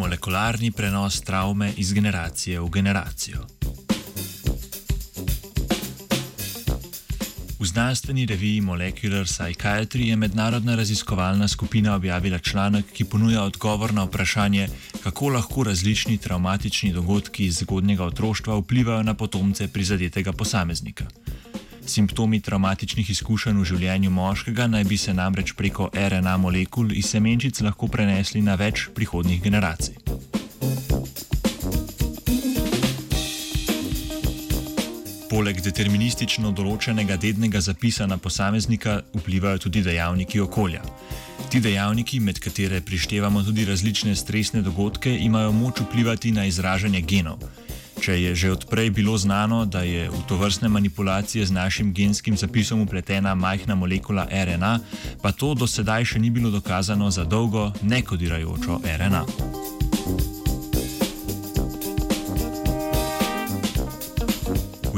molekularni prenos travme iz generacije v generacijo. V znanstveni reviji Molecular Psychiatry je mednarodna raziskovalna skupina objavila članek, ki ponuja odgovor na vprašanje, kako lahko različni travmatični dogodki iz zgodnjega otroštva vplivajo na potomce prizadetega posameznika. Simptomi travmatičnih izkušenj v življenju moškega naj bi se namreč preko RNA molekul iz semenčic lahko prenesli na več prihodnjih generacij. Poleg deterministično določenega dednega zapisa na posameznika vplivajo tudi dejavniki okolja. Ti dejavniki, med katere prištevamo tudi različne stresne dogodke, imajo moč vplivati na izražanje genov. Če je že odprej bilo znano, da je v to vrstne manipulacije z našim genskim zapisom upletena majhna molekula RNA, pa to do sedaj še ni bilo dokazano za dolgo nekodirajočo RNA.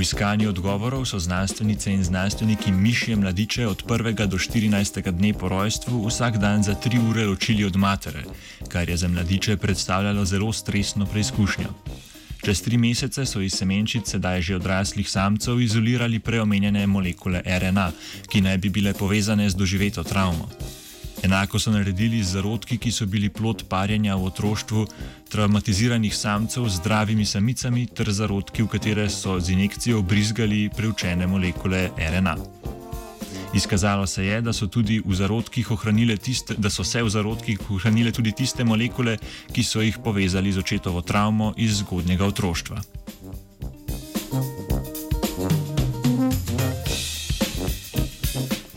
iskanju odgovorov so znanstvenice in znanstveniki mišje mladiče od 1. do 14. dne po rojstvu vsak dan za 3 ure ločili od matere, kar je za mladiče predstavljalo zelo stresno preizkušnjo. Čez tri mesece so iz semenčic sedaj že odraslih samcev izolirali preomenjene molekule RNA, ki naj bi bile povezane z doživeto travmo. Enako so naredili z zarodki, ki so bili plot parjenja v otroštvu traumatiziranih samcev z zdravimi samicami, ter zarodki, v katere so z injekcijo brizgali preučene molekule RNA. Izkazalo se je, da so, tiste, da so se v zarodkih ohranile tudi tiste molekule, ki so jih povezali z očetovo travmo iz zgodnjega otroštva.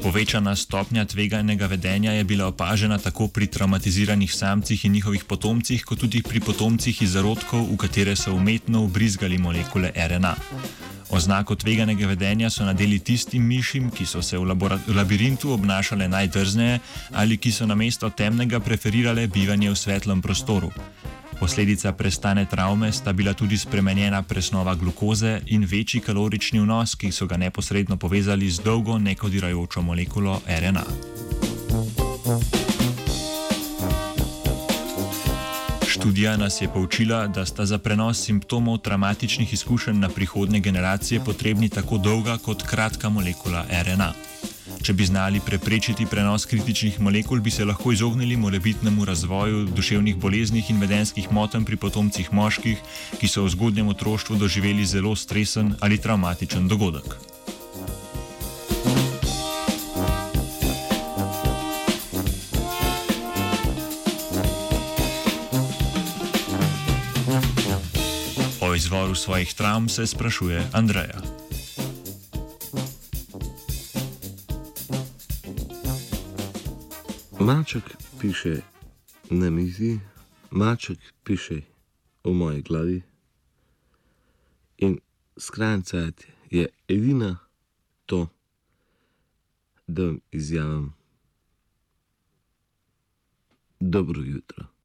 Povečana stopnja tveganega vedenja je bila opažena tako pri traumatiziranih samcih in njihovih potomcih, kot tudi pri potomcih iz zarodkov, v katere so umetno ubrizgali molekule RNA. Oznako tveganega vedenja so nadeli tistim mišim, ki so se v, labirintu obnašale najdrzneje ali ki so namesto temnega preferirale bivanje v svetlem prostoru. Posledica prestane travme sta bila tudi spremenjena presnova glukoze in večji kalorični vnos, ki so ga neposredno povezali z dolgo nekodirajočo molekulo RNA. Študija nas je poučila, da sta za prenos simptomov traumatičnih izkušenj na prihodne generacije potrebni tako dolga kot kratka molekula RNA. Če bi znali preprečiti prenos kritičnih molekul, bi se lahko izognili morebitnemu razvoju duševnih bolezni in vedenskih motenj pri potomcih moških, ki so v zgodnjem otroštvu doživeli zelo stresen ali traumatičen dogodek. O izvoru svojih travm se sprašuje Andreja. Maček piše na mizi, maček piše v moji glavi. In skrajnica je edina to, da vam izjavim dobro jutro.